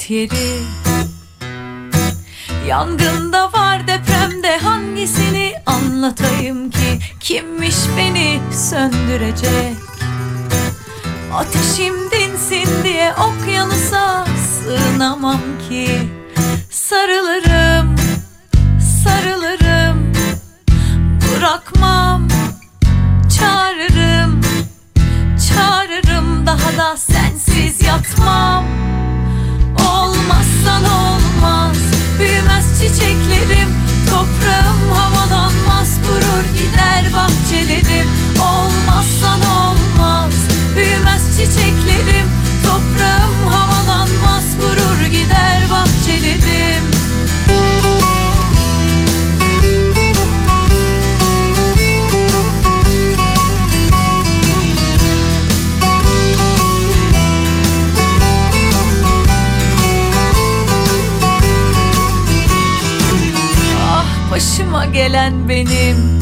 Afet yeri. Yangında var depremde hangisini anlatayım ki? Kimmiş beni söndürecek? Ateşim dinsin diye okyanusa sığınamam ki. Sarılırım, sarılırım. Bırakmam, çağırırım. Çağırırım daha da sensiz yatmam Olmazsan olmaz Büyümez çiçeklerim. Toprağım havalanmaz Kurur gider bahçelerim. Olmazsan olmaz Büyümez çiçeklerim. Toprağım havalanmaz Kurur gider bahçelerim gelen benim.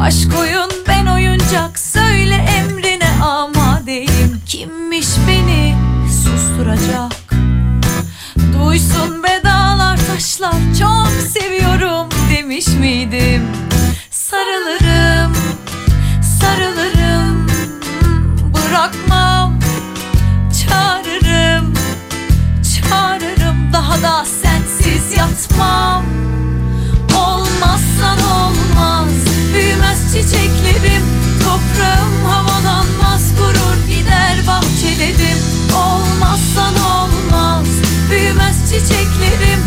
Aşk oyun ben oyuncak Söyle emrine amadeyim Kimmiş beni susturacak? Duysun ve dağlar taşlar Çok seviyorum demiş miydim? Sarılırım Sarılırım Bırakmam. Çağırırım Çağırırım daha da sensiz yatmam çiçeklerim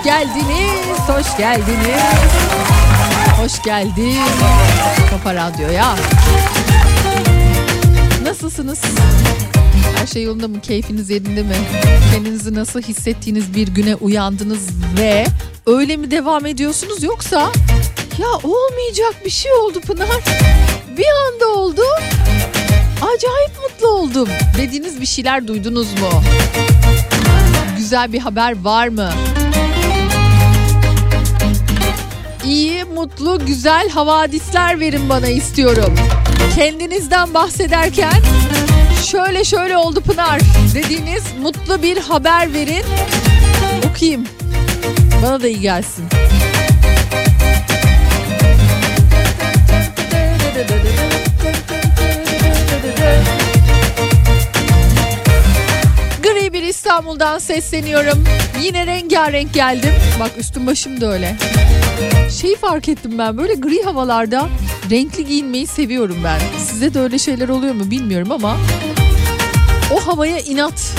Hoş geldiniz. Hoş geldiniz. Hoş geldin. Kafa Radyo'ya. Nasılsınız? Her şey yolunda mı? Keyfiniz yerinde mi? Kendinizi nasıl hissettiğiniz bir güne uyandınız ve öyle mi devam ediyorsunuz yoksa ya olmayacak bir şey oldu Pınar. Bir anda oldu. Acayip mutlu oldum. Dediğiniz bir şeyler duydunuz mu? Güzel bir haber var mı? İyi, mutlu, güzel havadisler verin bana istiyorum. Kendinizden bahsederken şöyle şöyle oldu Pınar dediğiniz mutlu bir haber verin. Okuyayım. Bana da iyi gelsin. Gri bir İstanbul'dan sesleniyorum. Yine rengarenk geldim. Bak üstüm başım da öyle. Şeyi fark ettim ben böyle gri havalarda renkli giyinmeyi seviyorum ben. Size de öyle şeyler oluyor mu bilmiyorum ama o havaya inat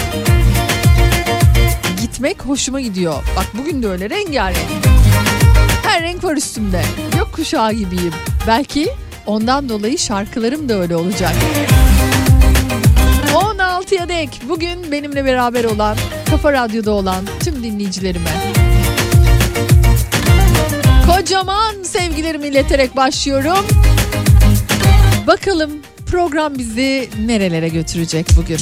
gitmek hoşuma gidiyor. Bak bugün de öyle rengarenk. Her renk var üstümde. Yok kuşağı gibiyim. Belki ondan dolayı şarkılarım da öyle olacak. 16'ya dek bugün benimle beraber olan, Kafa Radyo'da olan tüm dinleyicilerime kocaman sevgilerimi ileterek başlıyorum. Bakalım program bizi nerelere götürecek bugün?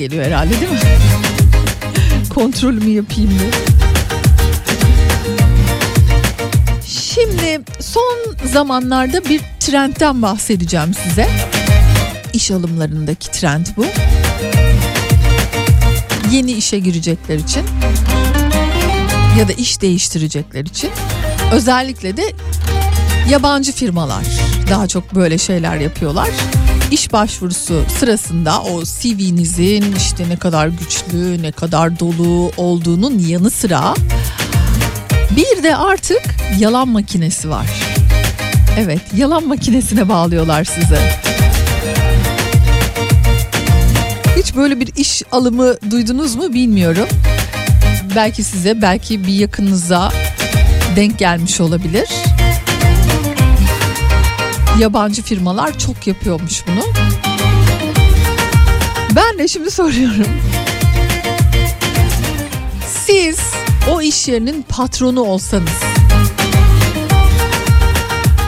Geliyor herhalde değil mi? Kontrolümü yapayım mı? Şimdi son zamanlarda bir trendten bahsedeceğim size. İş alımlarındaki trend bu. Yeni işe girecekler için ya da iş değiştirecekler için özellikle de yabancı firmalar daha çok böyle şeyler yapıyorlar. İş başvurusu sırasında o CV'nizin işte ne kadar güçlü, ne kadar dolu olduğunun yanı sıra bir de artık yalan makinesi var. Evet, yalan makinesine bağlıyorlar sizi. Hiç böyle bir iş alımı duydunuz mu bilmiyorum. Belki size, belki bir yakınıza denk gelmiş olabilir. Yabancı firmalar çok yapıyormuş bunu. Ben de şimdi soruyorum. Siz o iş yerinin patronu olsanız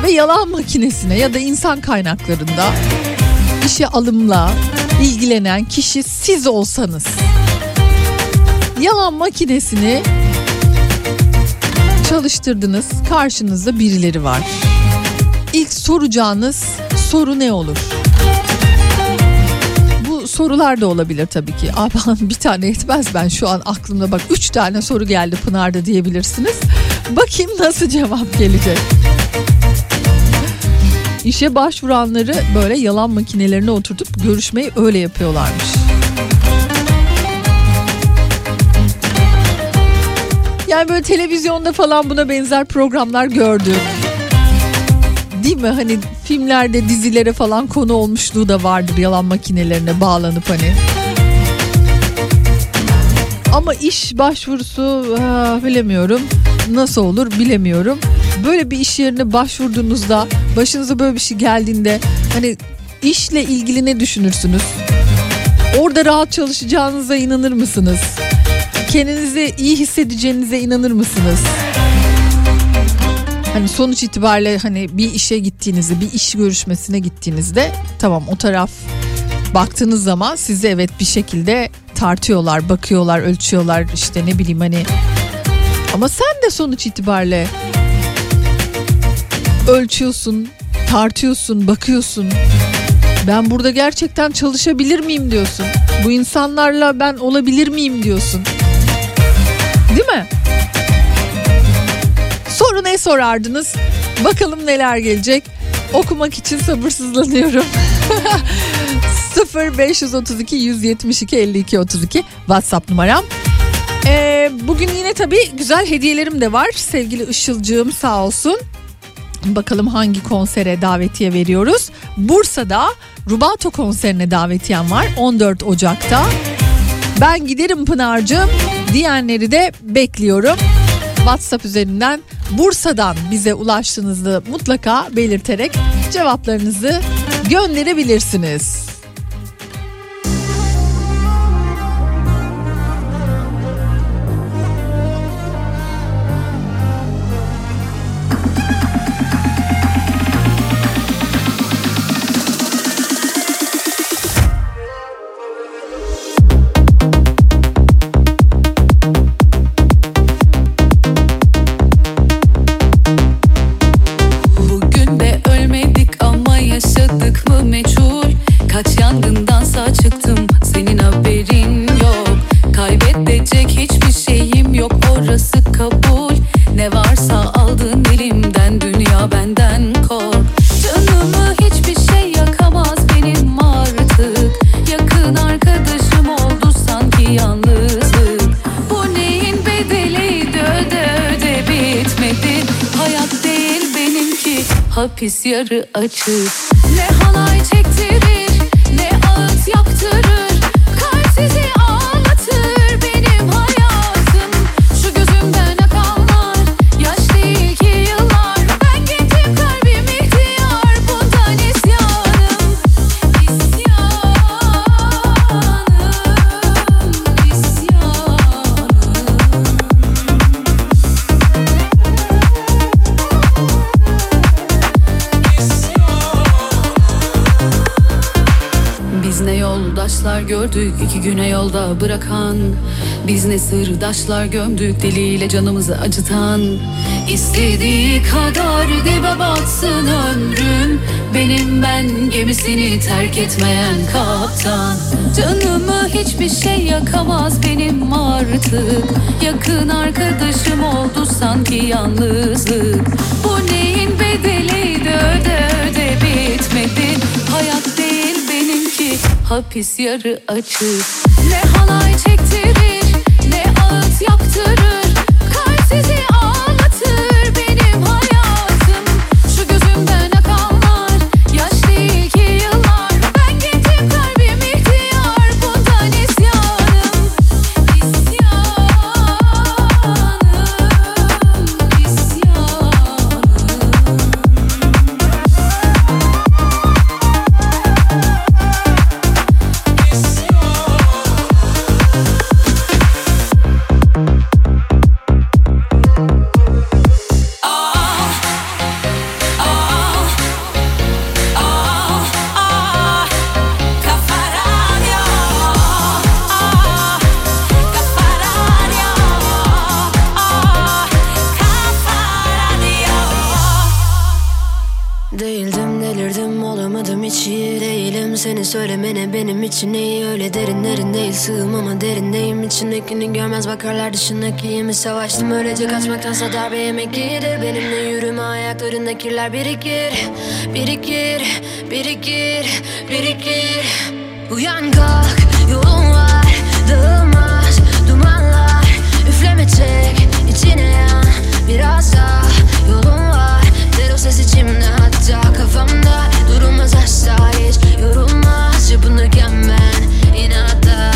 ve yalan makinesine ya da insan kaynaklarında işe alımla ilgilenen kişi siz olsanız yalan makinesini çalıştırdınız karşınızda birileri var. İlk soracağınız soru ne olur? Bu sorular da olabilir tabii ki. Abi bir tane yetmez ben şu an aklımda bak üç tane soru geldi Pınar'da diyebilirsiniz. Bakayım nasıl cevap gelecek. İşe başvuranları böyle yalan makinelerine oturtup görüşmeyi öyle yapıyorlarmış. Yani böyle televizyonda falan buna benzer programlar gördük. Değil mi? Hani filmlerde, dizilere falan konu olmuşluğu da vardır yalan makinelerine bağlanıp hani. Ama iş başvurusu ah, bilemiyorum. Nasıl olur bilemiyorum. Böyle bir iş yerine başvurduğunuzda başınıza böyle bir şey geldiğinde hani işle ilgili ne düşünürsünüz? Orada rahat çalışacağınıza inanır mısınız? Kendinizi iyi hissedeceğinize inanır mısınız? Hani sonuç itibariyle hani bir işe gittiğinizde, bir iş görüşmesine gittiğinizde tamam o taraf baktığınız zaman sizi evet bir şekilde tartıyorlar, bakıyorlar, ölçüyorlar işte ne bileyim hani ama sen de sonuç itibariyle ölçüyorsun, tartıyorsun, bakıyorsun. Ben burada gerçekten çalışabilir miyim diyorsun. Bu insanlarla ben olabilir miyim diyorsun. Değil mi? Ne sorardınız? Bakalım neler gelecek. Okumak için sabırsızlanıyorum. 0 532 172 52 32 WhatsApp numaram. Ee, bugün yine tabii güzel hediyelerim de var. Sevgili Işılcığım sağ olsun. Bakalım hangi konsere davetiye veriyoruz. Bursa'da Rubato konserine davetiyem var 14 Ocak'ta. Ben giderim Pınar'cığım diyenleri de bekliyorum. WhatsApp üzerinden Bursa'dan bize ulaştığınızı mutlaka belirterek cevaplarınızı gönderebilirsiniz. Hapis yarı açık. Ne halay çektirir iki güne yolda bırakan Biz ne sırdaşlar gömdük deliyle canımızı acıtan. İstediği kadar dibe batsın ömrüm Benim ben gemisini terk etmeyen kaptan. Canımı hiçbir şey yakamaz benim artık. Yakın arkadaşım oldu sanki yalnızlık. Bu neyin bedeli de öde öde bitmedi. Hayat hapis yarı açık. Ne halay çekti Bakarlar dışındaki yemi savaştım. Öylece kaçmaktansa darbe yemek iyidir Benimle yürüme ayaklarında kirler birikir. Birikir, birikir, birikir. Uyan kalk, yolun var Dağılmaz dumanlar Üfleme çek, içine yan Biraz daha. Yolun var Dero ses içimde. Hatta kafamda Durulmaz asla hiç. Yorulmaz Yapınırken ben inatta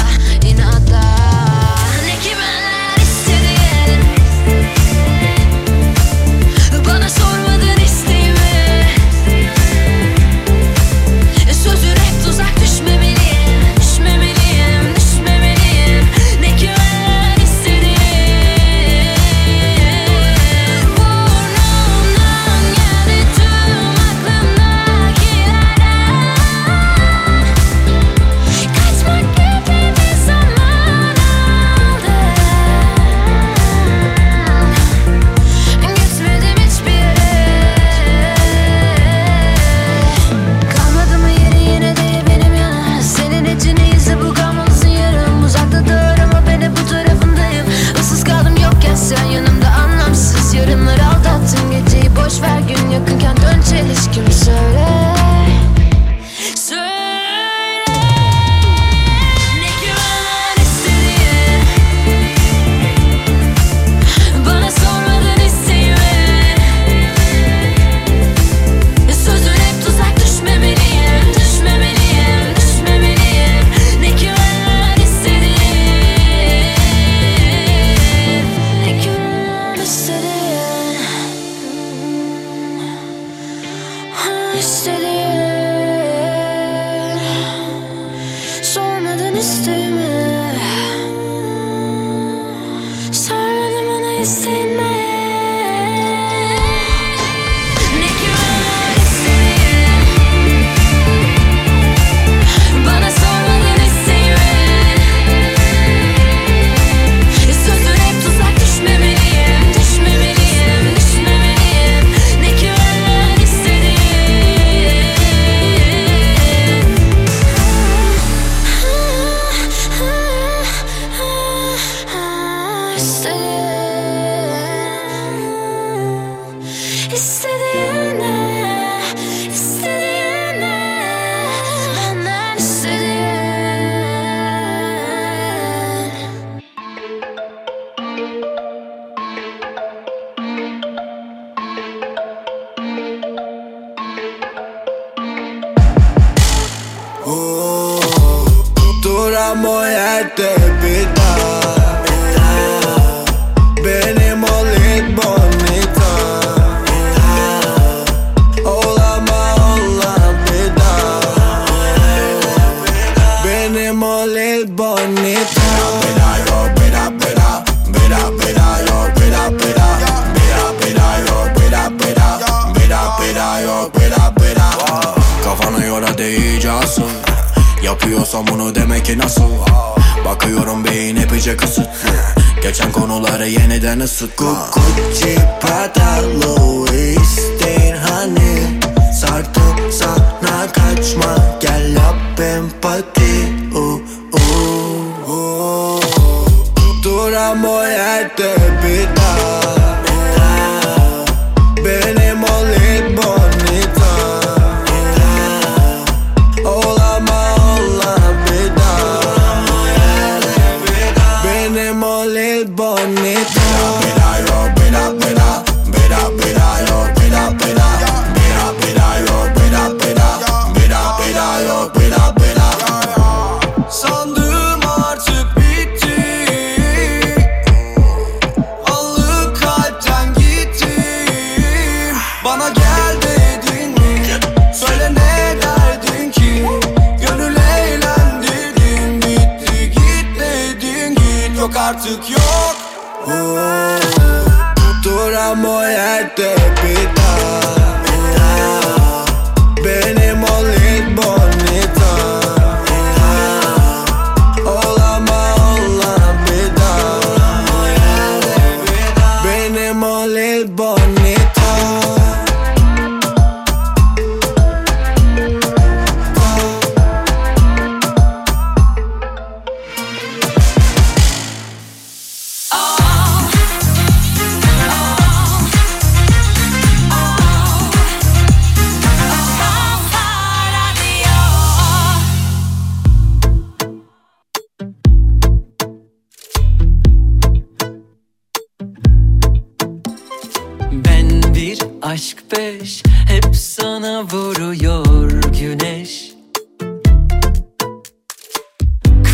beş Hep sana vuruyor güneş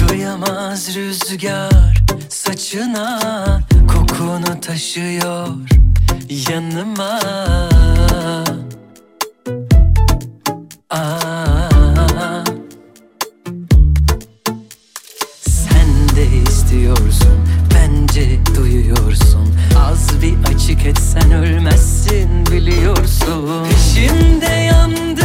Kıyamaz rüzgar saçına Kokunu taşıyor yanıma Aa. Bir açık etsen ölmezsin biliyorsun. Peşimde yandı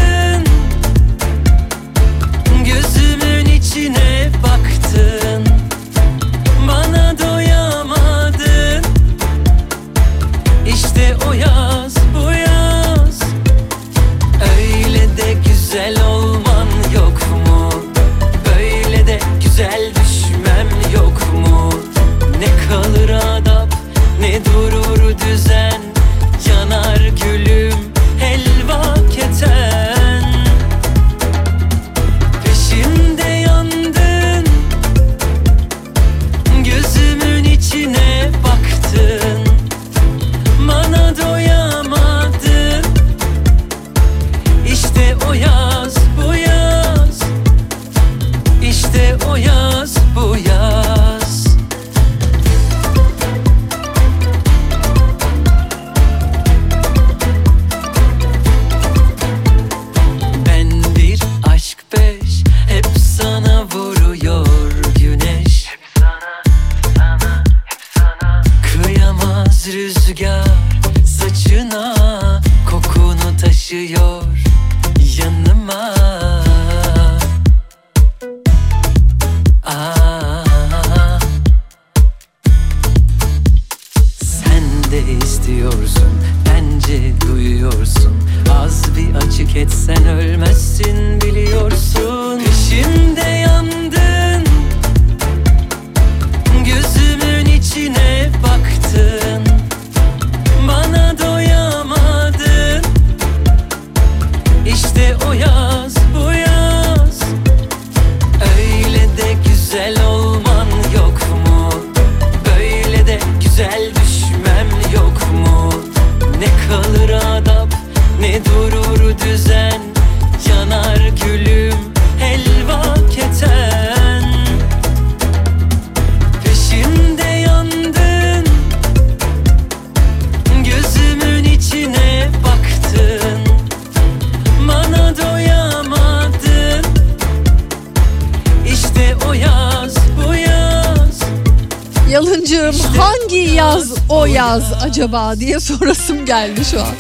biraz acaba diye sorasım geldi şu an.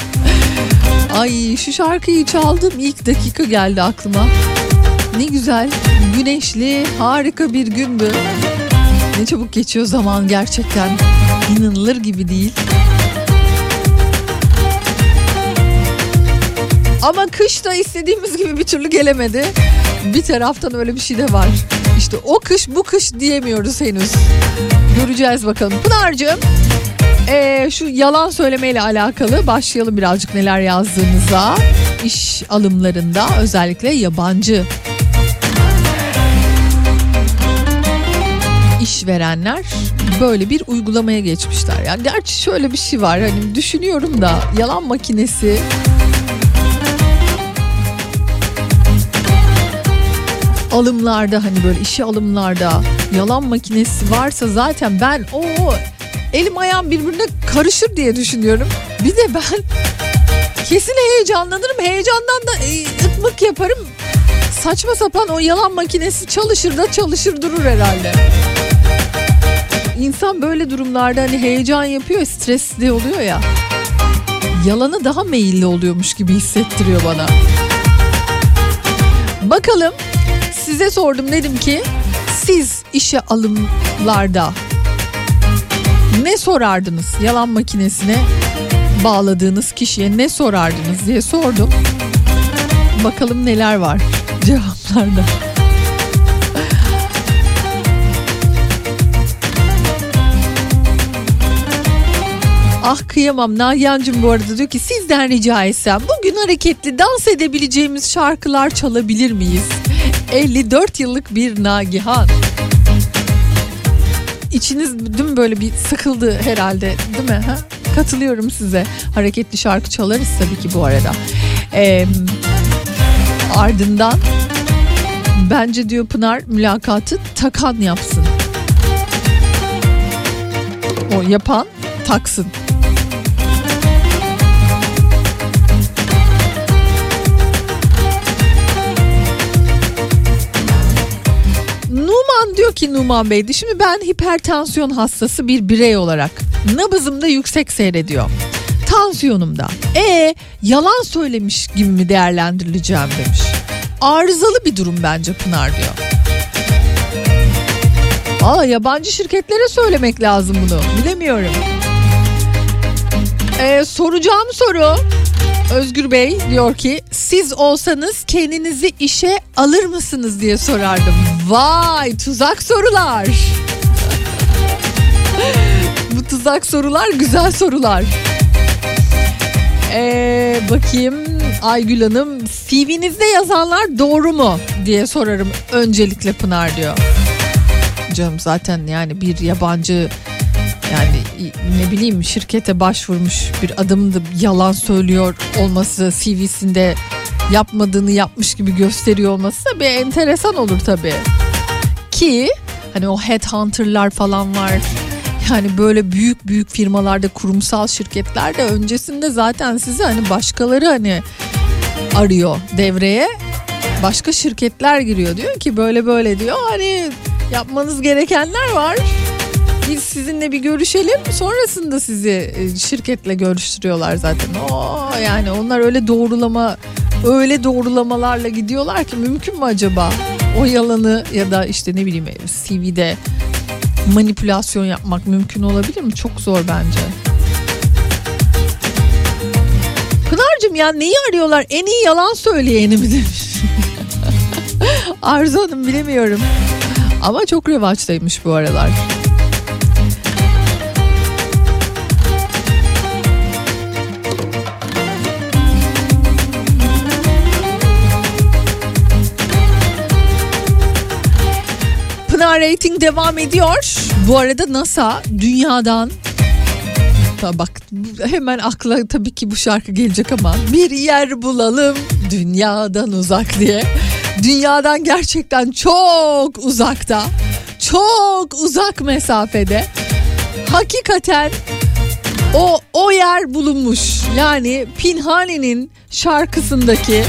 Ay şu şarkıyı çaldım ilk dakika geldi aklıma. Ne güzel, güneşli, harika bir gündü. Ne çabuk geçiyor zaman gerçekten. İnanılır gibi değil. Ama kış da istediğimiz gibi bir türlü gelemedi. Bir taraftan öyle bir şey de var. İşte o kış bu kış diyemiyoruz henüz. Göreceğiz bakalım. Pınar'cığım ee, şu yalan söylemeyle alakalı başlayalım birazcık neler yazdığınıza. İş alımlarında özellikle yabancı işverenler böyle bir uygulamaya geçmişler. Yani gerçi şöyle bir şey var hani düşünüyorum da yalan makinesi alımlarda hani böyle işe alımlarda yalan makinesi varsa zaten ben o elim ayağım birbirine karışır diye düşünüyorum. Bir de ben kesin heyecanlanırım. Heyecandan da e, ıkmık yaparım. Saçma sapan o yalan makinesi çalışır da çalışır durur herhalde. İnsan böyle durumlarda hani heyecan yapıyor, stresli oluyor ya. Yalanı daha meyilli oluyormuş gibi hissettiriyor bana. Bakalım size sordum dedim ki siz işe alımlarda ne sorardınız yalan makinesine bağladığınız kişiye ne sorardınız diye sordum. Bakalım neler var cevaplarda. Ah kıyamam Nagihan'cığım bu arada diyor ki sizden rica etsem bugün hareketli dans edebileceğimiz şarkılar çalabilir miyiz? 54 yıllık bir Nagihan. İçiniz dün böyle bir sıkıldı herhalde değil mi? Ha? Katılıyorum size. Hareketli şarkı çalarız tabii ki bu arada. Ee, ardından bence diyor Pınar mülakatı takan yapsın. O yapan taksın. Numan diyor ki Numan Bey şimdi ben hipertansiyon hastası bir birey olarak nabızım da yüksek seyrediyor. Tansiyonum da. E yalan söylemiş gibi mi değerlendirileceğim demiş. Arızalı bir durum bence Pınar diyor. Aa yabancı şirketlere söylemek lazım bunu. Bilemiyorum. Ee, soracağım soru Özgür Bey diyor ki siz olsanız kendinizi işe alır mısınız diye sorardım. Vay tuzak sorular. Bu tuzak sorular güzel sorular. Ee, bakayım Aygül Hanım CV'nizde yazanlar doğru mu diye sorarım öncelikle Pınar diyor. Canım zaten yani bir yabancı yani ne bileyim şirkete başvurmuş bir adamın da yalan söylüyor olması CV'sinde yapmadığını yapmış gibi gösteriyor olması da bir enteresan olur tabii. Ki hani o headhunter'lar falan var. Yani böyle büyük büyük firmalarda kurumsal şirketlerde öncesinde zaten sizi hani başkaları hani arıyor devreye. Başka şirketler giriyor diyor ki böyle böyle diyor hani yapmanız gerekenler var biz sizinle bir görüşelim sonrasında sizi e, şirketle görüştürüyorlar zaten. Oo, yani onlar öyle doğrulama öyle doğrulamalarla gidiyorlar ki mümkün mü acaba o yalanı ya da işte ne bileyim CV'de manipülasyon yapmak mümkün olabilir mi? Çok zor bence. Pınar'cığım ya neyi arıyorlar? En iyi yalan söyleyeni mi demiş. Arzu Hanım bilemiyorum. Ama çok revaçtaymış bu aralar. Pınar Rating devam ediyor. Bu arada NASA dünyadan bak hemen akla tabii ki bu şarkı gelecek ama bir yer bulalım dünyadan uzak diye. Dünyadan gerçekten çok uzakta. Çok uzak mesafede. Hakikaten o o yer bulunmuş. Yani Pinhani'nin şarkısındaki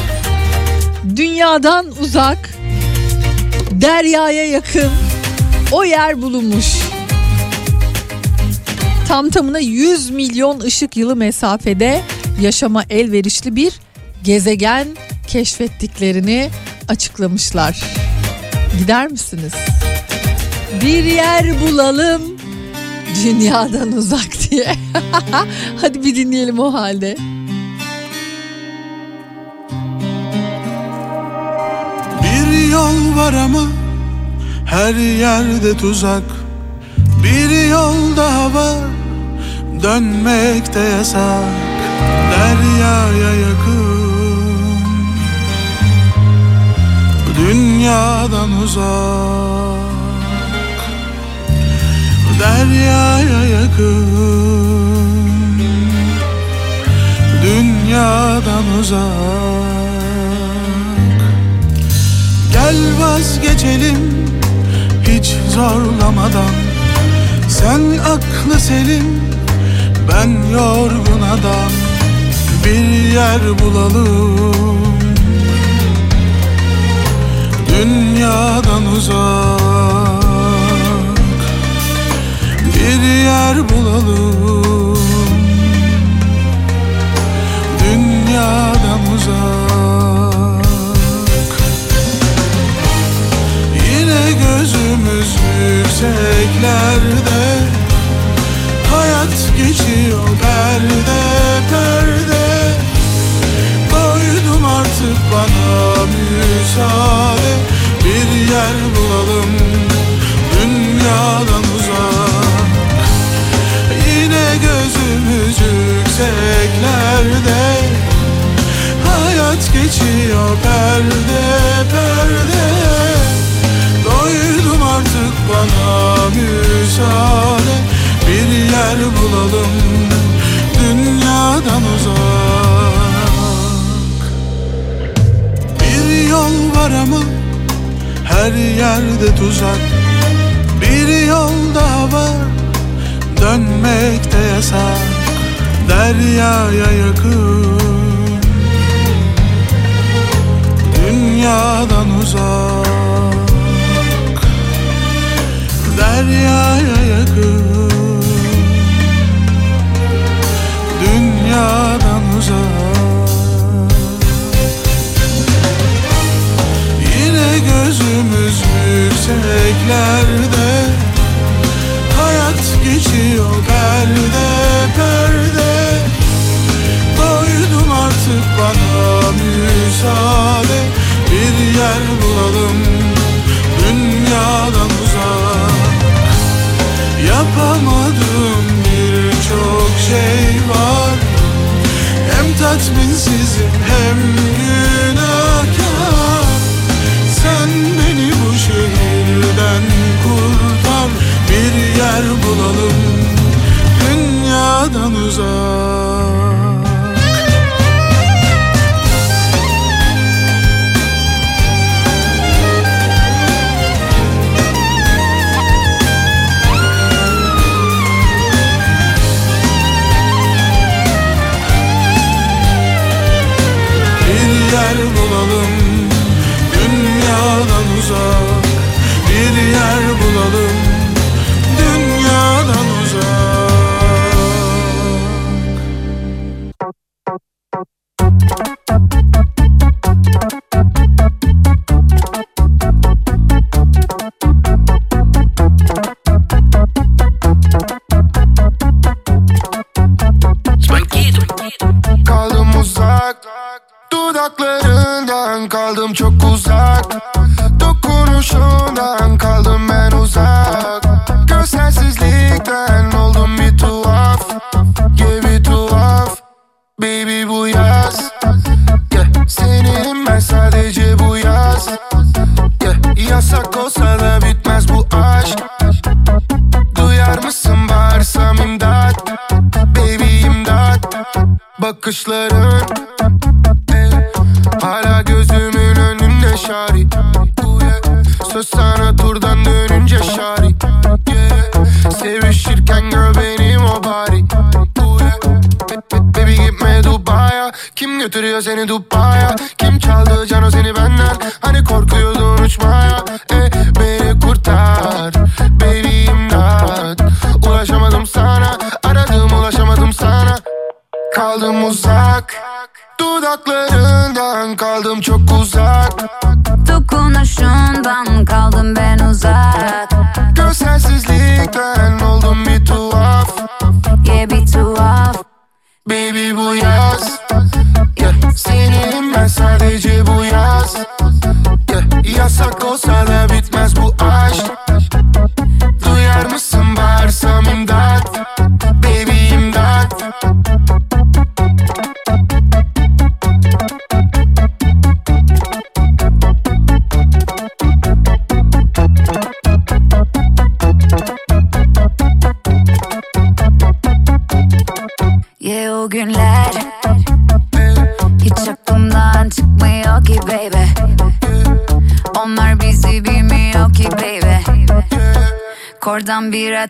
dünyadan uzak deryaya yakın o yer bulunmuş. Tam tamına 100 milyon ışık yılı mesafede yaşama elverişli bir gezegen keşfettiklerini açıklamışlar. Gider misiniz? Bir yer bulalım dünyadan uzak diye. Hadi bir dinleyelim o halde. Bir yol var ama her yerde tuzak Bir yol daha var. Dönmekte yasak Deryaya yakın. Dünyadan uzak Deryaya yakın. Dünyadan uzak. Gel vazgeçelim hiç zorlamadan. Sen aklı selim ben yorgun adam. Bir yer bulalım. Dünyadan uzak. Bir yer bulalım. Dünyadan uzak gözümüz yükseklerde. Hayat geçiyor perde perde. Doydum artık bana müsaade. Bir yer bulalım dünyadan uzak. Yine gözümüz yükseklerde. Hayat geçiyor perde perde artık bana müsaade. Bir yer bulalım dünyadan uzak. Bir yol var ama her yerde tuzak. Bir yol daha var dönmekte yasak. Deryaya yakın. Dünyadan uzak Deryaya yakın. Dünyadan uzak. Yine gözümüz yükseklerde Hayat geçiyor perde perde. Doydum artık bana müsaade. Bir yer bulalım. Dünyadan Yapamadığım birçok şey var. Hem tatminsizim hem günahkar. Sen beni bu şehirden kurtar. Bir yer bulalım dünyadan uzak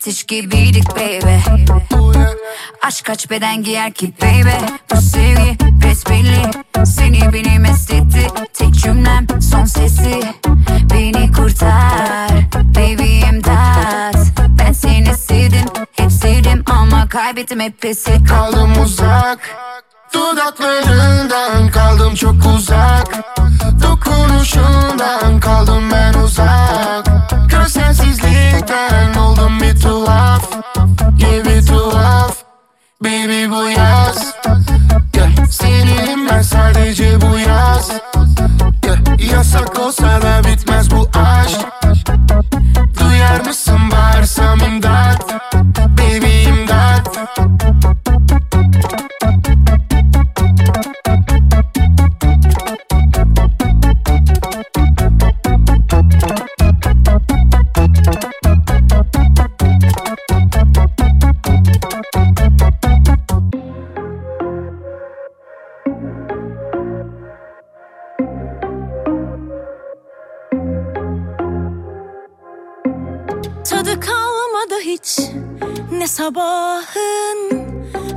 ateş gibiydik baby. Aşk kaç beden giyer ki baby? Bu sevgi besbelli. Seni beni mest etti Tek cümlem son sesi. Beni kurtar Baby imdat. Ben seni sevdim Hep sevdim ama kaybettim hep pes ettim. Kaldım uzak Dudaklarından kaldım çok uzak. Dokunuşundan kaldım ben uzak Gözsensizlikten oldum bir tuhaf bir tuhaf Baby bu yaz yeah. Seninim ben sadece bu yaz yeah. Yasak olsa da bitmez bu aşk sabahın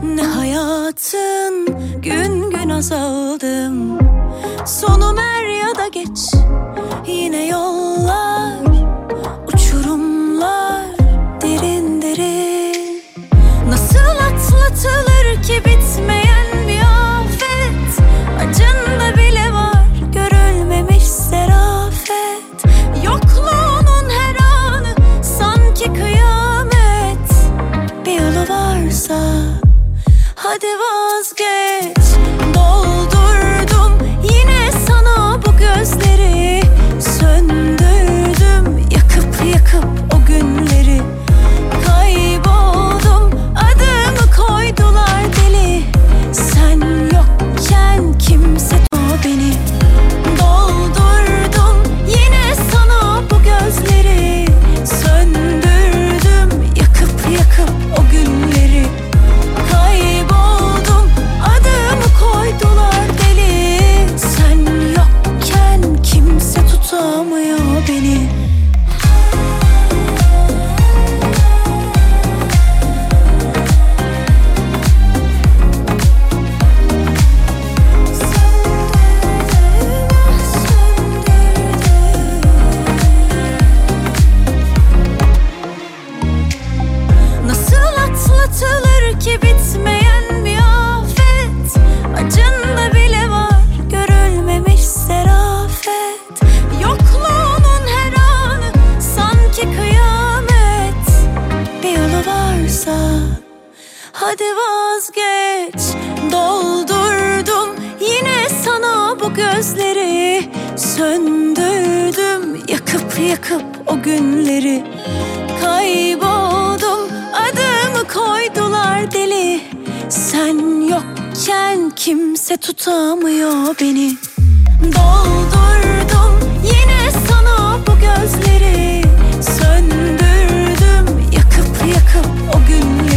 Ne hayatın Gün gün azaldım. Sonum er ya da geç Yine yollar Uçurumlar Derin derin. Nasıl atlatılır ki bitmeyen bir afet? Acında varsa varsa hadi vazgeç. Doldurdum yine sana bu gözleri. Söndürdüm yakıp yakıp o günleri. Kayboldum adımı koydular deli. Sen yokken kimse tutamıyor beni. Doldurdum yine sana bu gözleri. Söndürdüm o günleri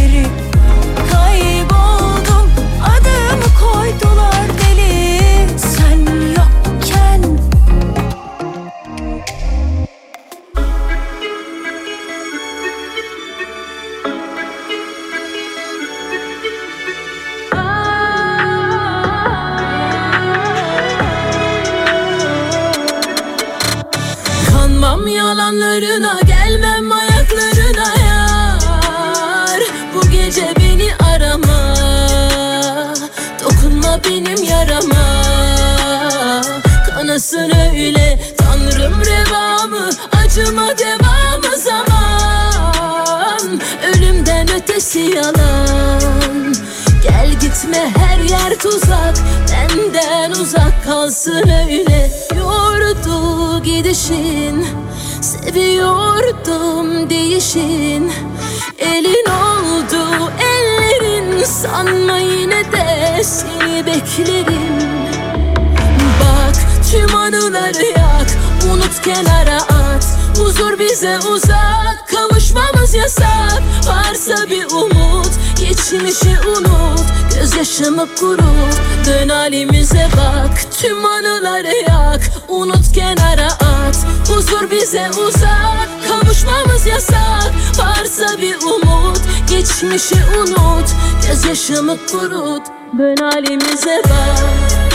Ötesi yalan. Gel gitme her yer tuzak. Benden uzak kalsın öyle. Yordu gidişin Seviyordum değişin. Elin oldu ellerin Sanma yine de seni beklerim. Bak tüm anıları yak Unut kenara at Huzur bize uzak Kavuşmamız yasak. Varsa bir umut Geçmişi unut. Gözyaşımı kurut Dön halimize bak. Tüm anıları yak Unut kenara at. Huzur bize uzak Kavuşmamız yasak. Varsa bir umut Geçmişi unut. Gözyaşımı kurut Dön halimize bak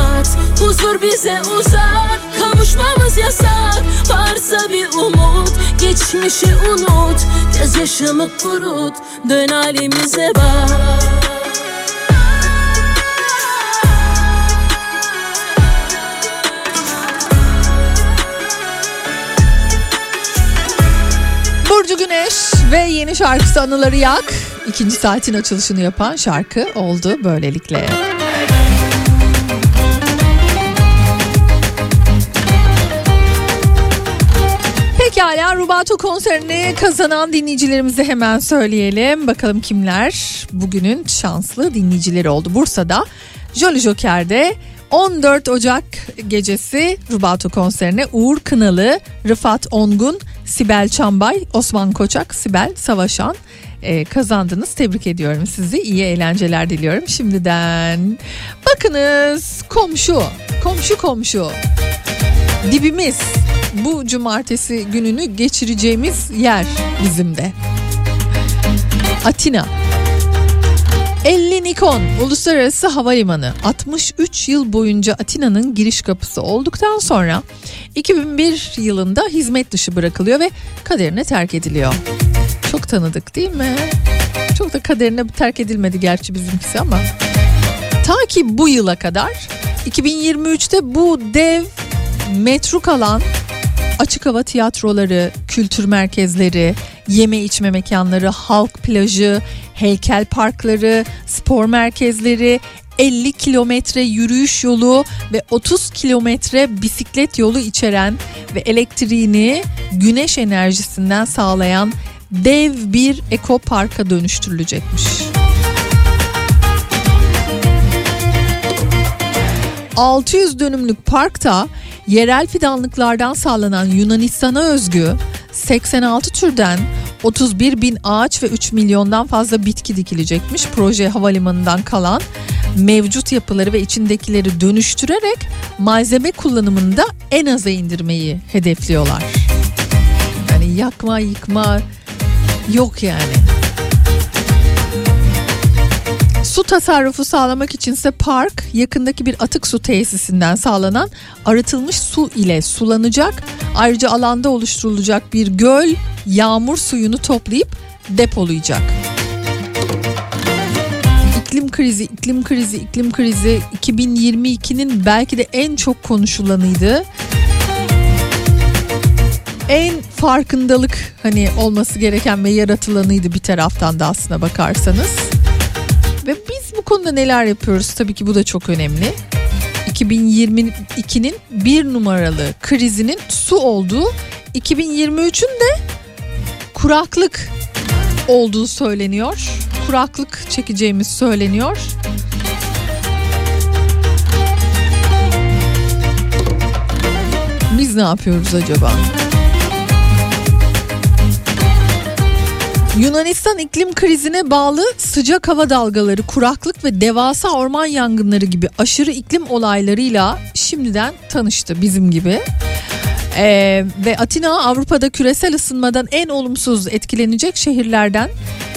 Huzur bize uzak Kavuşmamız yasak Varsa bir umut Geçmişi unut Gözyaşımı kurut Dön halimize bak Burcu Güneş ve yeni şarkısı Anıları Yak. ikinci saatin açılışını yapan şarkı oldu böylelikle. Rubato konserini kazanan dinleyicilerimizi hemen söyleyelim. Bakalım kimler bugünün şanslı dinleyicileri oldu. Bursa'da Jolly Joker'de 14 Ocak gecesi Rubato konserine Uğur Kınalı, Rıfat Ongun, Sibel Çambay, Osman Koçak, Sibel Savaşan e, kazandınız. Tebrik ediyorum sizi. İyi eğlenceler diliyorum şimdiden. Bakınız komşu, komşu komşu. Dibimiz bu cumartesi gününü geçireceğimiz yer bizim de. Atina. 50 Nikon Uluslararası Havalimanı 63 yıl boyunca Atina'nın giriş kapısı olduktan sonra 2001 yılında hizmet dışı bırakılıyor ve kaderine terk ediliyor. Çok tanıdık değil mi? Çok da kaderine terk edilmedi gerçi bizimkisi ama. Ta ki bu yıla kadar 2023'te bu dev metruk alan açık hava tiyatroları, kültür merkezleri, yeme içme mekanları, halk plajı, heykel parkları, spor merkezleri, 50 kilometre yürüyüş yolu ve 30 kilometre bisiklet yolu içeren ve elektriğini güneş enerjisinden sağlayan dev bir ekoparka dönüştürülecekmiş. 600 dönümlük parkta yerel fidanlıklardan sağlanan Yunanistan'a özgü 86 türden 31 bin ağaç ve 3 milyondan fazla bitki dikilecekmiş. Proje havalimanından kalan mevcut yapıları ve içindekileri dönüştürerek malzeme kullanımında en aza indirmeyi hedefliyorlar. Yani yakma yıkma yok yani. Su tasarrufu sağlamak içinse park yakındaki bir atık su tesisinden sağlanan arıtılmış su ile sulanacak. Ayrıca alanda oluşturulacak bir göl yağmur suyunu toplayıp depolayacak. İklim krizi, iklim krizi, iklim krizi 2022'nin belki de en çok konuşulanıydı. En farkındalık hani olması gereken ve yaratılanıydı bir taraftan da aslına bakarsanız. Bu konuda neler yapıyoruz tabii ki bu da çok önemli. 2022'nin bir numaralı krizinin su olduğu 2023'ün de kuraklık olduğu söyleniyor. Kuraklık çekeceğimiz söyleniyor. Biz ne yapıyoruz acaba? Yunanistan iklim krizine bağlı sıcak hava dalgaları, kuraklık ve devasa orman yangınları gibi aşırı iklim olaylarıyla şimdiden tanıştı bizim gibi. Ee, ve Atina Avrupa'da küresel ısınmadan en olumsuz etkilenecek şehirlerden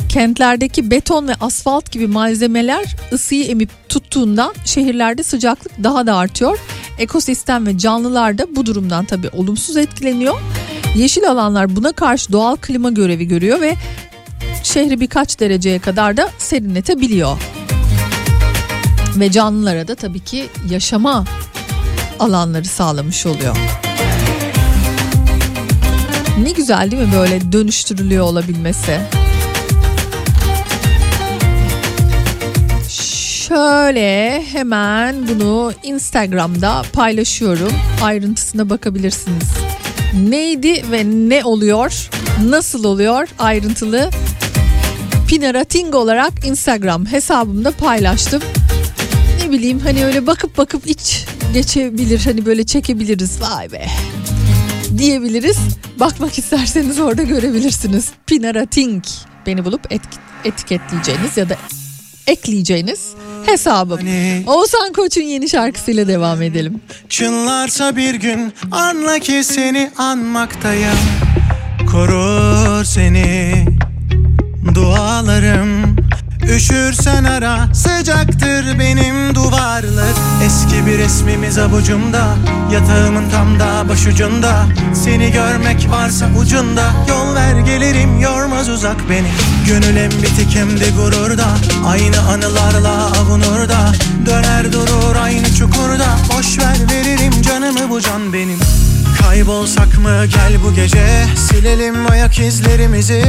kentlerdeki beton ve asfalt gibi malzemeler ısıyı emip tuttuğundan şehirlerde sıcaklık daha da artıyor. Ekosistem ve canlılar da bu durumdan tabii olumsuz etkileniyor. Yeşil alanlar buna karşı doğal klima görevi görüyor ve şehri birkaç dereceye kadar da serinletebiliyor. Ve canlılara da tabii ki yaşama alanları sağlamış oluyor. Ne güzel değil mi böyle dönüştürülüyor olabilmesi? Şöyle hemen bunu Instagram'da paylaşıyorum. Ayrıntısına bakabilirsiniz. Neydi ve ne oluyor? Nasıl oluyor? Ayrıntılı Pinarating olarak Instagram hesabımda paylaştım. Ne bileyim hani öyle bakıp bakıp iç geçebilir hani böyle çekebiliriz vay be diyebiliriz. Bakmak isterseniz orada görebilirsiniz. Pinarating beni bulup etiketleyeceğiniz ya da ekleyeceğiniz hesabım. Oğuzhan Koç'un yeni şarkısıyla devam edelim. Çınlarsa bir gün anla ki seni anmaktayım Korur seni dualarım Üşürsen ara sıcaktır benim duvarlar. Eski bir resmimiz avucumda Yatağımın tam da başucunda. Seni görmek varsa ucunda Yol ver gelirim yormaz uzak beni. Gönül hem bitik hem de gururda Aynı anılarla avunur da Döner durur aynı çukurda Boş ver veririm canımı bu can benim Kaybolsak mı? Gel bu gece. Silelim ayak izlerimizi.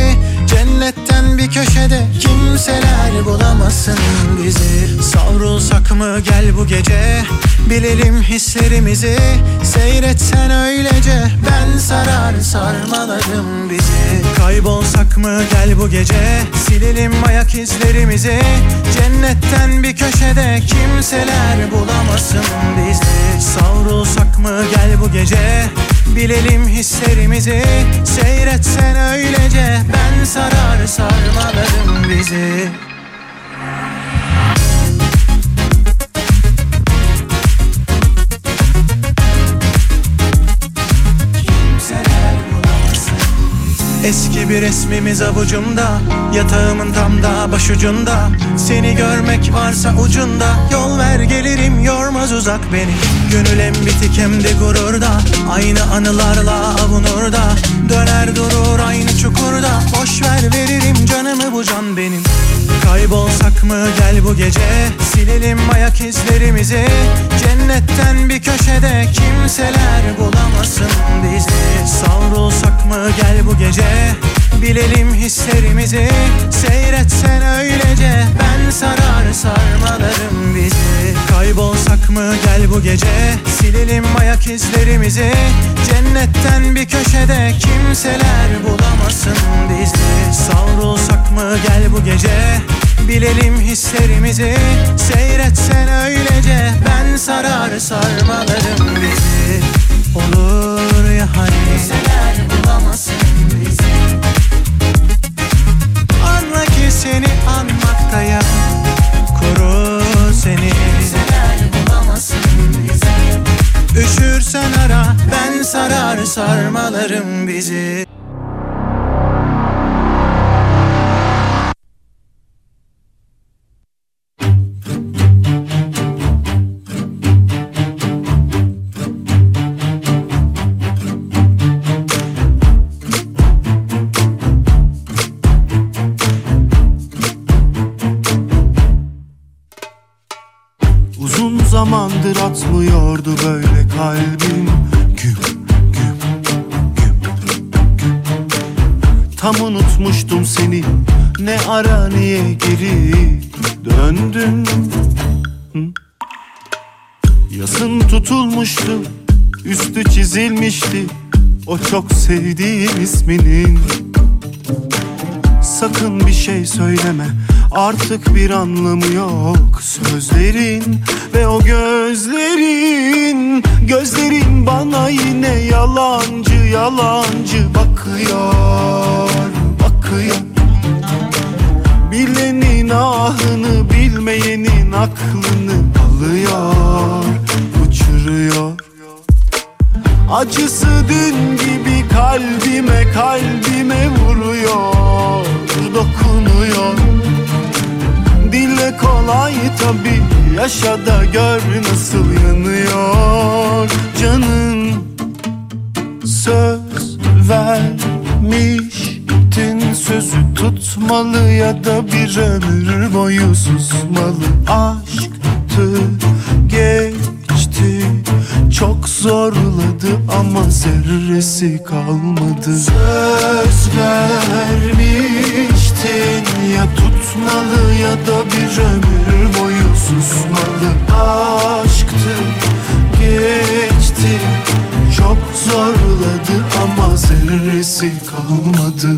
Cennetten bir köşede Kimseler bulamasın bizi. Savrulsak mı? Gel bu gece. Bilelim hislerimizi. Seyretsen öylece. Ben sarar sarmalarım bizi. Kaybolsak mı? Gel bu gece. Silelim ayak izlerimizi. Cennetten bir köşede Kimseler bulamasın bizi. Savrulsak mı? Gel bu gece Bilelim hislerimizi Seyretsen öylece. Ben sarar sarmalarım bizi Eski bir resmimiz avucumda Yatağımın tam da başucunda. Seni görmek varsa ucunda Yol ver gelirim yormaz uzak beni. Gönül hem bitik hem de gururda Aynı anılarla avunur da Döner durur aynı çukurda Boş ver veririm canımı bu can benim Kaybolsak mı gel bu gece? Silelim ayak izlerimizi. Cennetten bir köşede Kimseler bulamasın bizi. Savrulsak mı gel bu gece Bilelim hislerimizi. Seyretsen öylece Ben sarar sarmalarım bizi. Kaybolsak mı gel bu gece? Silelim ayak izlerimizi. Cennetten bir köşede Kimseler bulamasın bizi. Savrulsak mı gel bu gece? Bilelim hislerimizi. Seyretsen öylece Ben sarar sarmalarım bizi. Olur ya hani? Kimseler bulamasın seni anmaktayım Koru seni. Üşürsen ara Ben sarar sarmalarım bizi ne ara niye geri döndün? Yasın tutulmuştu üstü çizilmişti O çok sevdiğim isminin. Sakın bir şey söyleme Artık bir anlamı yok sözlerin ve o gözlerin. Gözlerin bana yine yalancı yalancı bakıyor Bakıyor günahını bilmeyenin aklını alıyor uçuruyor. Acısı dün gibi kalbime kalbime vuruyor dokunuyor. Dille kolay tabi yaşa da gör nasıl yanıyor. Canın Söz vermiş sözü tutmalı ya da bir ömür boyu susmalı. Aşktı geçti çok zorladı ama zerresi kalmadı. Söz vermiştin ya tutmalı ya da bir ömür boyu susmalı. Aşktı geçti çok zorladı ama zerresi kalmadı.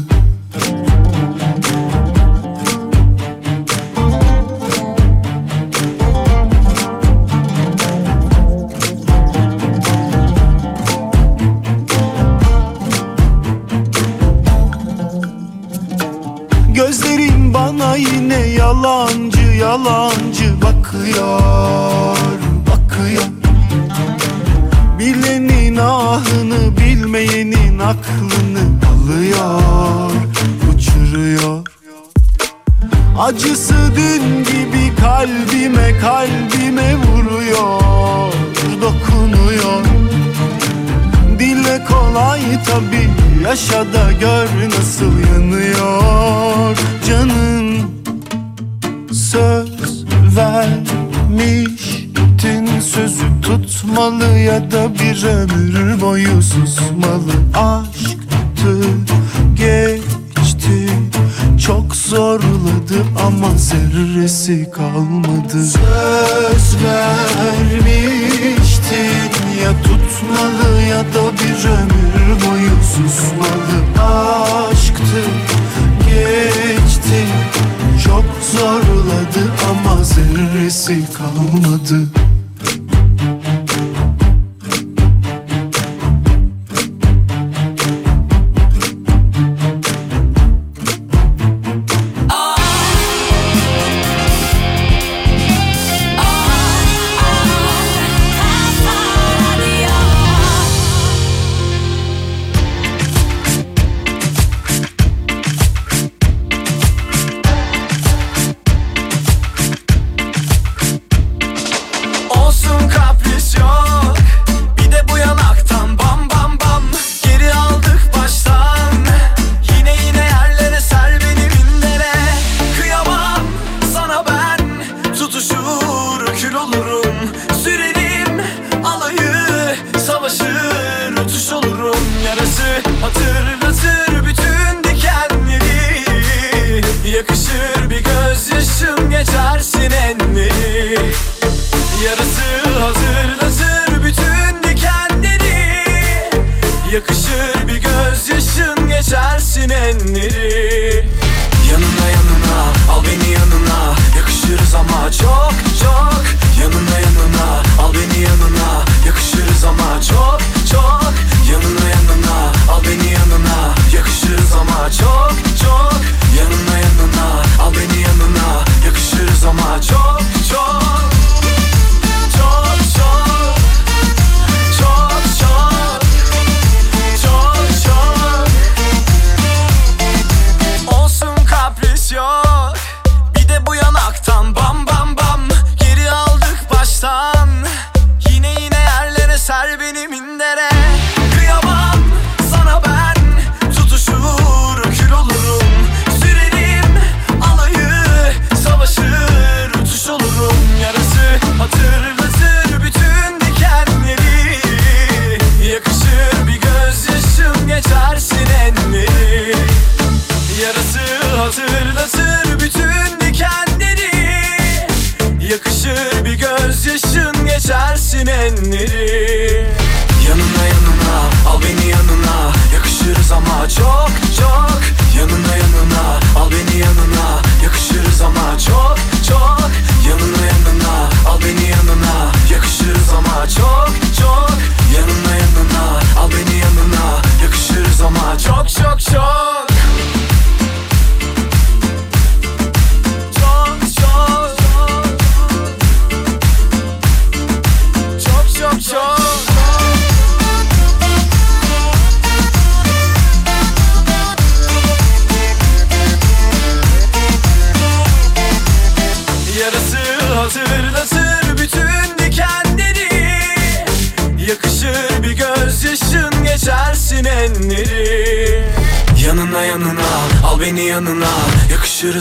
çok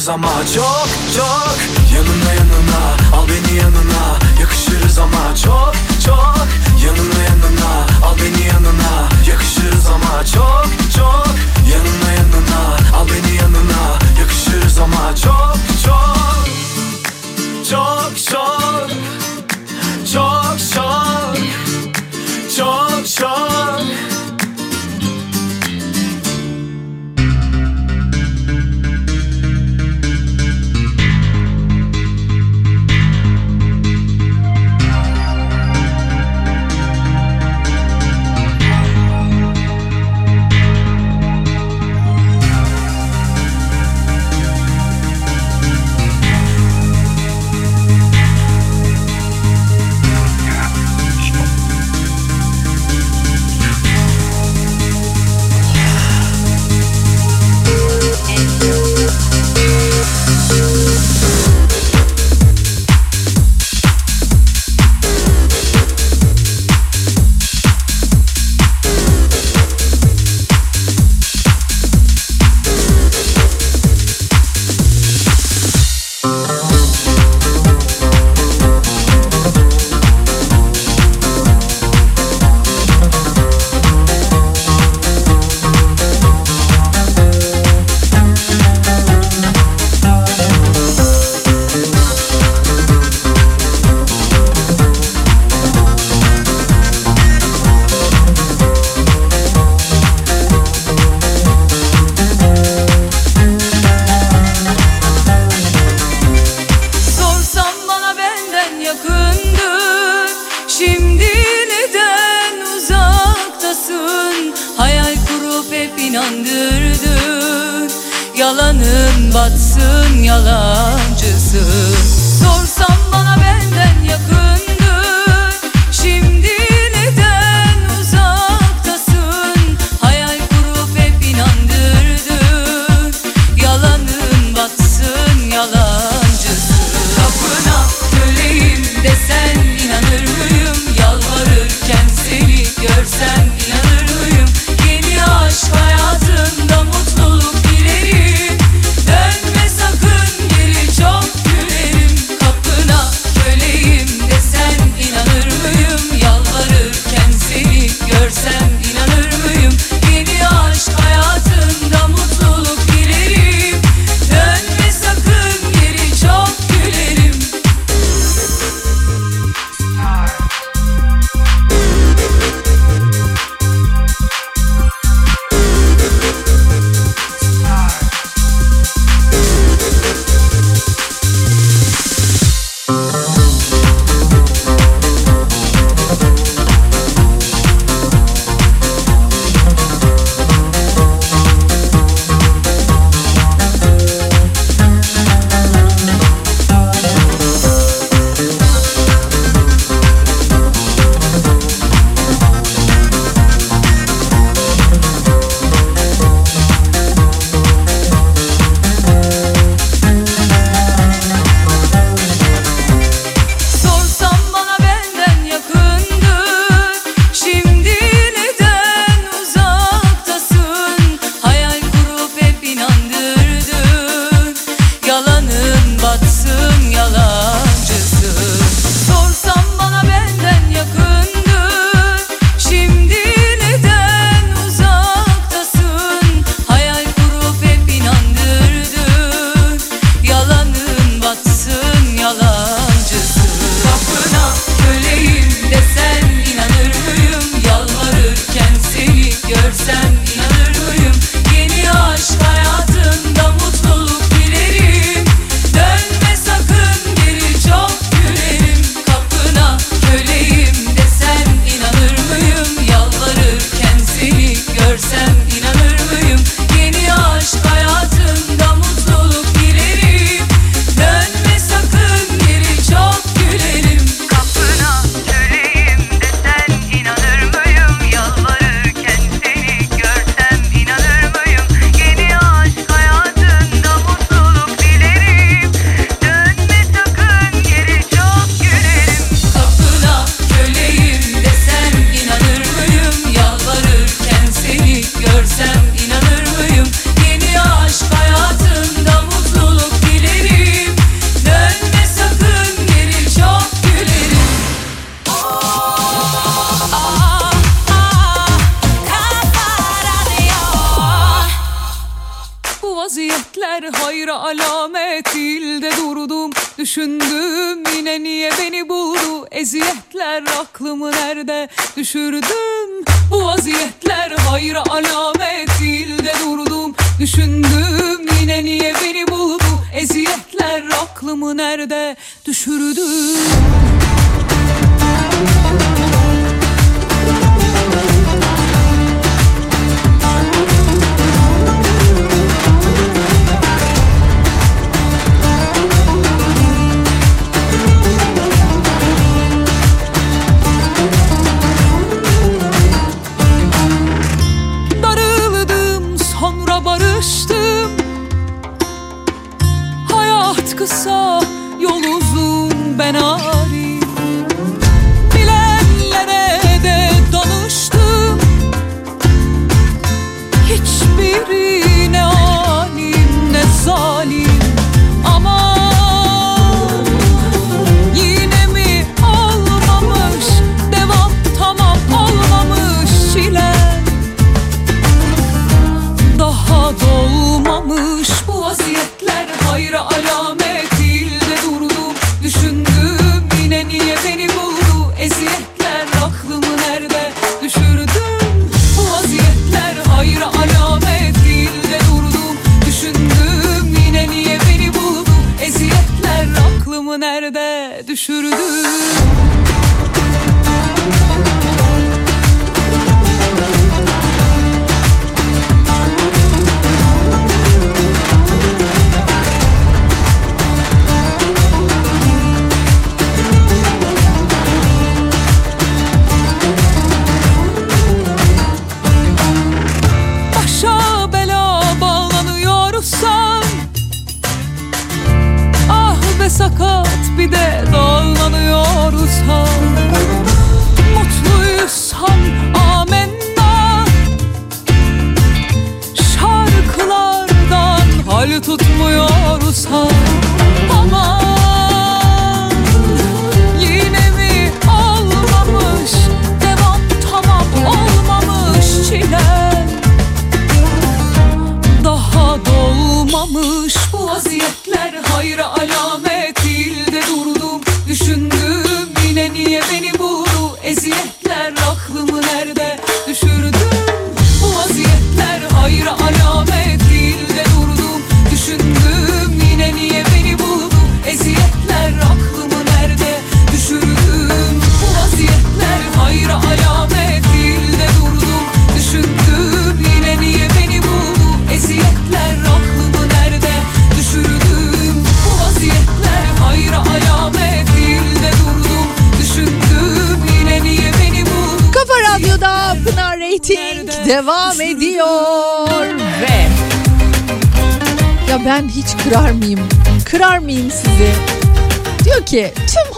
zamacı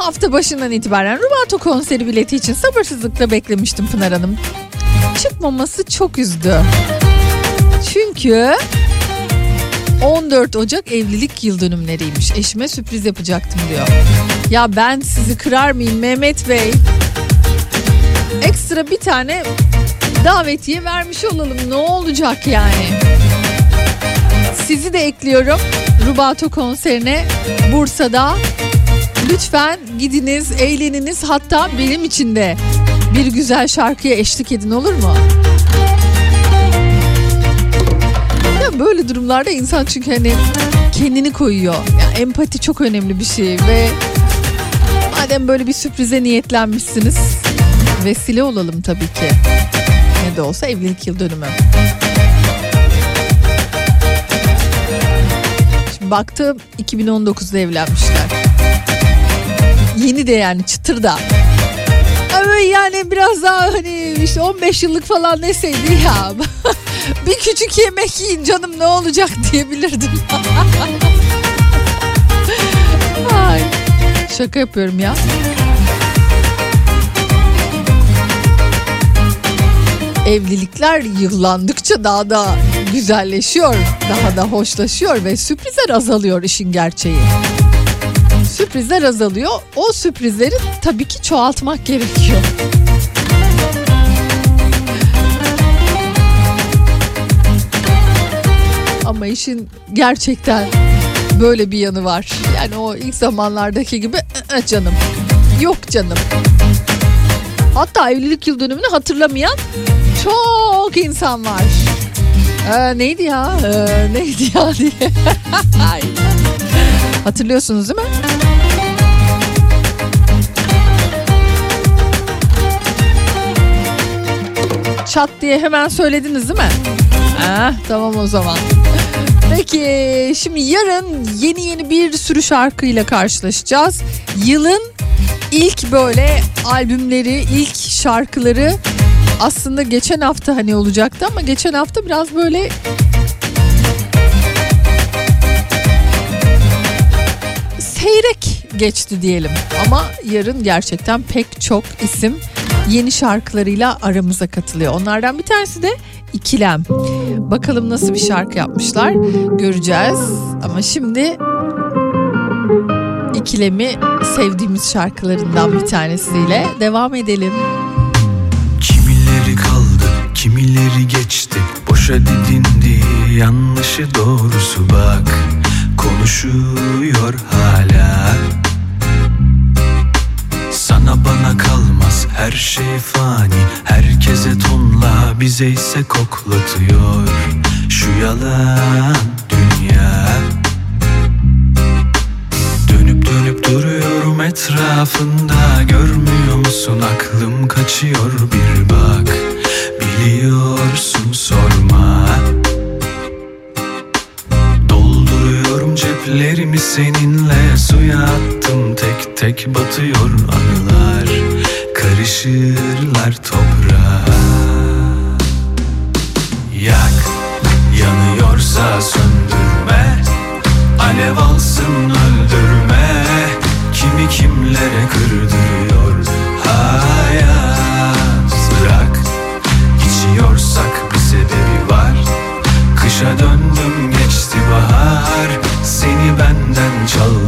hafta başından itibaren Rubato konseri bileti için sabırsızlıkla beklemiştim Pınar Hanım. Çıkmaması çok üzdü. Çünkü 14 Ocak evlilik yıl dönümleriymiş. Eşime sürpriz yapacaktım diyor. Ya ben sizi kırar mıyım Mehmet Bey? Ekstra bir tane davetiye vermiş olalım. Ne olacak yani? Sizi de ekliyorum Rubato konserine Bursa'da. Lütfen gidiniz, eğleniniz. Hatta benim için de bir güzel şarkıya eşlik edin olur mu? Ya böyle durumlarda insan çünkü hani kendini koyuyor. Ya empati çok önemli bir şey ve madem böyle bir sürprize niyetlenmişsiniz vesile olalım tabii ki. Ne de olsa evlilik yıl dönümü. Şimdi baktım 2019'da evlenmişler. Yeni de yani çıtır da. Ama yani biraz daha hani işte 15 yıllık falan deseydi ya. bir küçük yemek yiyin canım ne olacak diyebilirdim. Ay, şaka yapıyorum ya. Evlilikler yıllandıkça daha da güzelleşiyor, daha da hoşlaşıyor ve sürprizler azalıyor işin gerçeği. Sürprizler azalıyor. O sürprizleri tabii ki çoğaltmak gerekiyor. ama işin gerçekten böyle bir yanı var. Yani o ilk zamanlardaki gibi "Aa, ı, canım. Yok canım. Hatta evlilik yıl dönümünü hatırlamayan çok insan var. Ee, neydi ya? Ee, neydi ya diye. Hatırlıyorsunuz değil mi? Çat diye hemen söylediniz değil mi? Ah, tamam o zaman. Peki şimdi yarın yeni yeni bir sürü şarkıyla karşılaşacağız. Yılın ilk böyle albümleri, ilk şarkıları aslında geçen hafta hani olacaktı ama geçen hafta biraz böyle seyrek geçti diyelim. Ama yarın gerçekten pek çok isim yeni şarkılarıyla aramıza katılıyor. Onlardan bir tanesi de İkilem. Bakalım nasıl bir şarkı yapmışlar göreceğiz. Ama şimdi İkilem'i sevdiğimiz şarkılarından bir tanesiyle devam edelim. Kimileri kaldı, kimileri geçti Boşa didindi, yanlışı doğrusu bak Konuşuyor hala Sana bana kalmaz her şey fani. Herkese tonla bize ise koklatıyor. Şu yalan dünya. Dönüp dönüp duruyorum etrafında. Görmüyor musun? Aklım kaçıyor bir bak. Biliyorsun sorma. Dolduruyorum ceplerimi seninle. Suya attım tek batıyor anılar Karışırlar toprağa. Yak yanıyorsa söndürme Alev alsın öldürme. Kimi kimlere kırdırıyor hayat? Bırak içiyorsak bir sebebi var. Kışa döndüm geçti bahar. Seni benden çaldı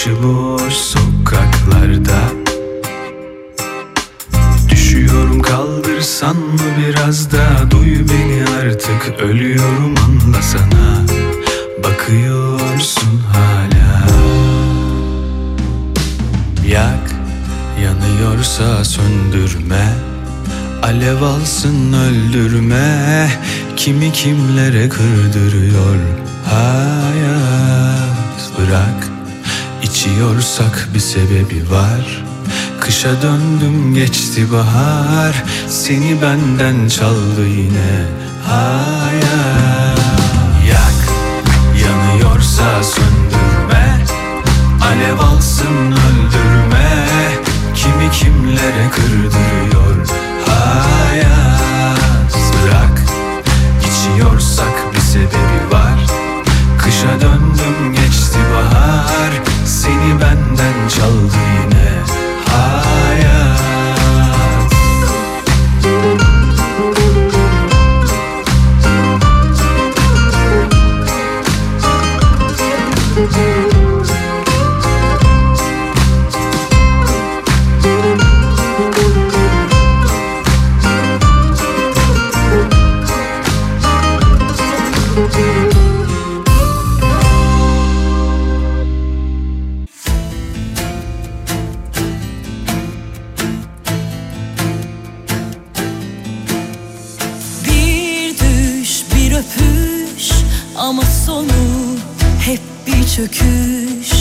Başıboş sokaklarda. Düşüyorum kaldırsan mı biraz da Duy beni artık ölüyorum anlasana Bakıyorsun hala. Yak yanıyorsa söndürme. Alev alsın öldürme. Kimi kimlere kırdırıyor? Hayat içiyorsak bir sebebi var. Kışa döndüm geçti bahar. Seni benden çaldı yine hayat Yak yanıyorsa söndürme. Alev alsın öldürme. Kimi kimlere kırdırıyor ama sonu hep bir çöküş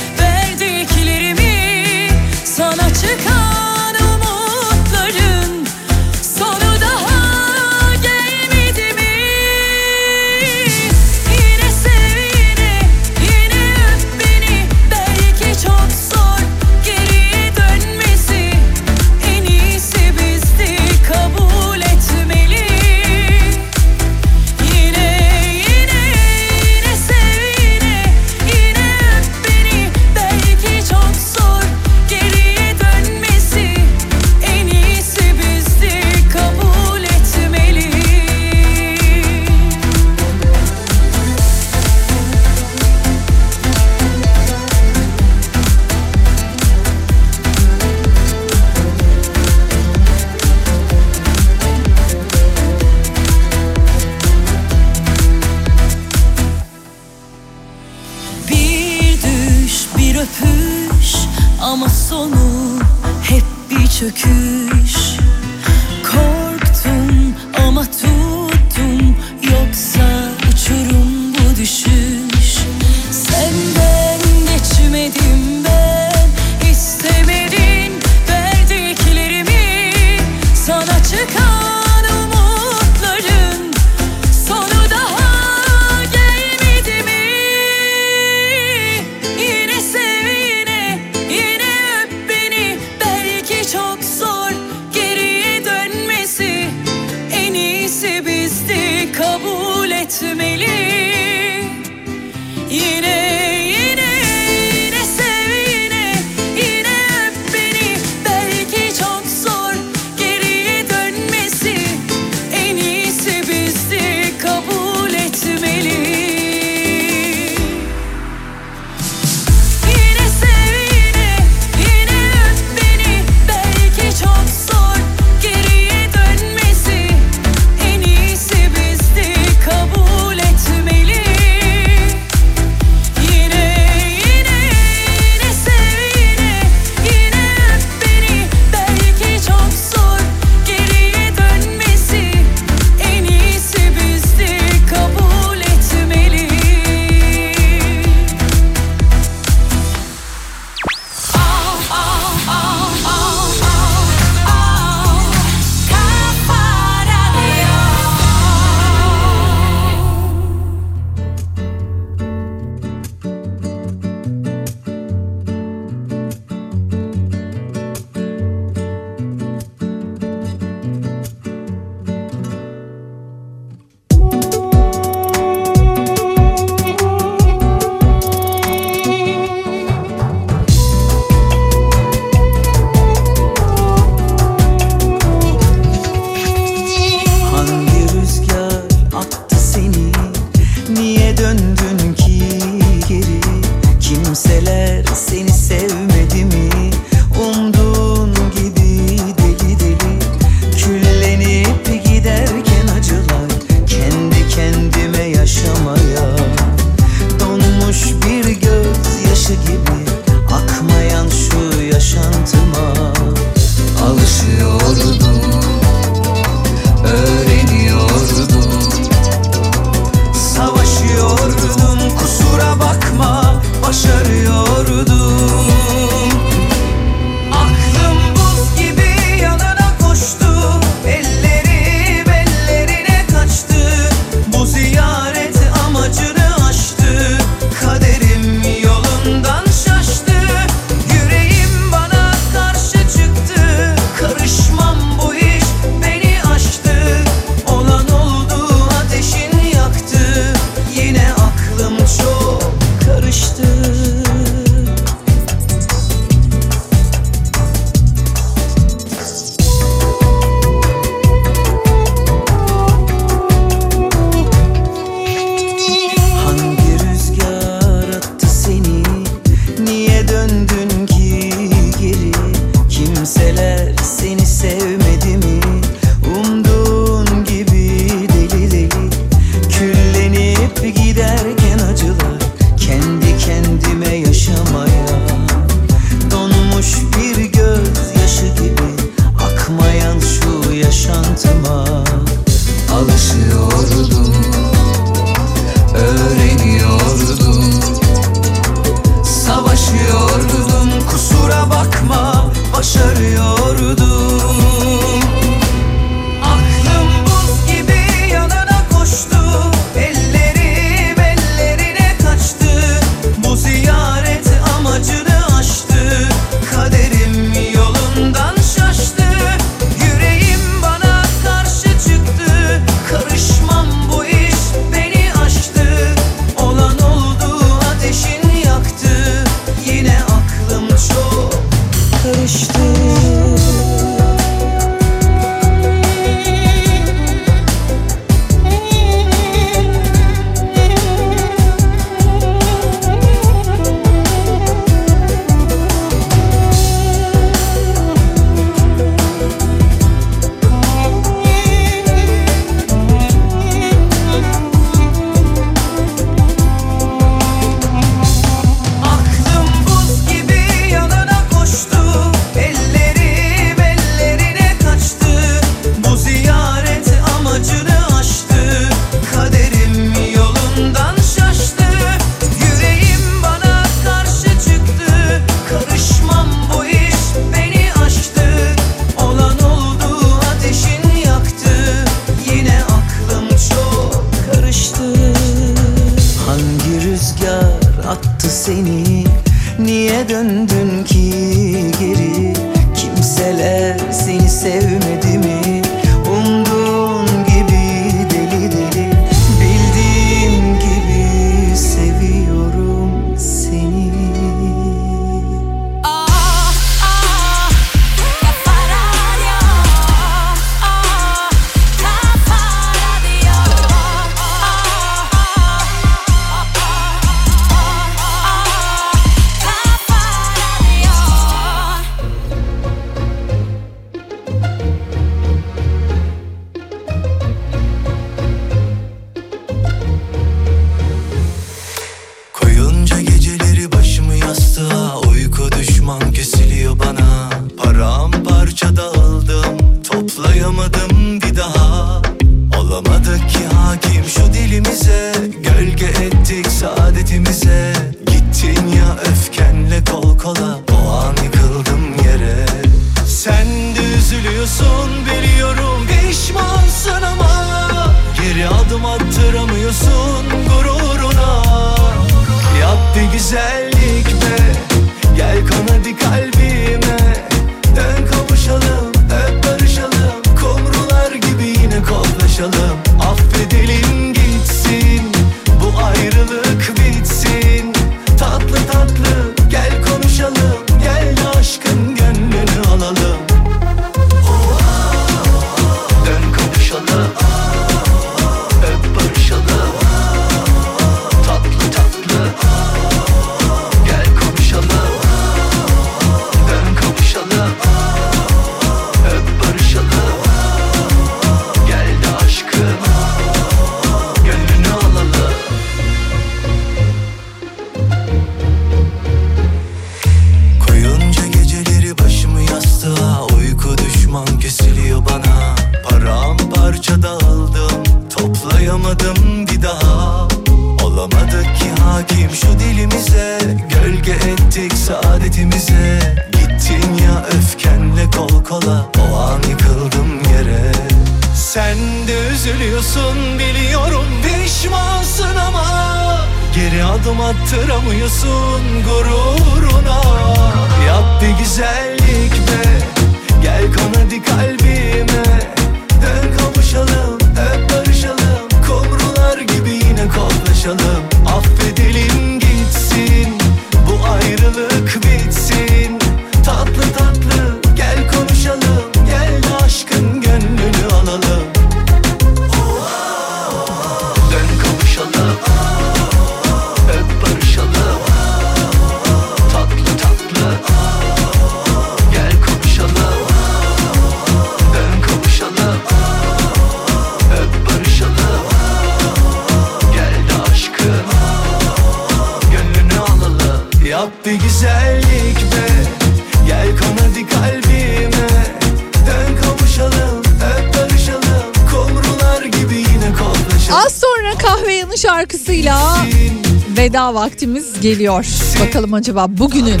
geliyor. Bakalım acaba bugünün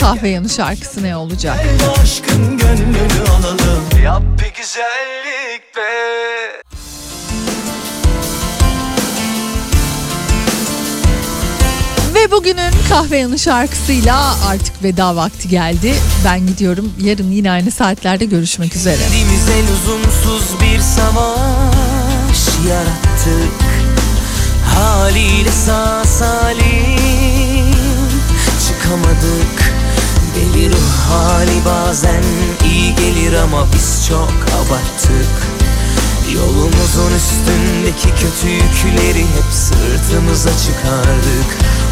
kahve yanı şarkısı ne olacak? Aşkın gönlünü alalım. Yap bir güzellik be. Ve bugünün kahve yanı şarkısıyla artık veda vakti geldi. Ben gidiyorum. Yarın yine aynı saatlerde görüşmek üzere. Deniz en bir savaş yarattı Haliyle sağ salim. Çıkamadık deli ruh hali bazen iyi gelir ama biz çok abarttık. Yolumuzun üstündeki kötü yükleri hep sırtımıza çıkardık.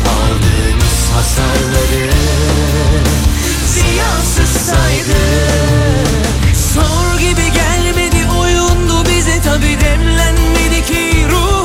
Aldığımız hasarları ziyansız saydık. Sor gibi gelmedi oyundu bize tabi demlenmedi ki ruh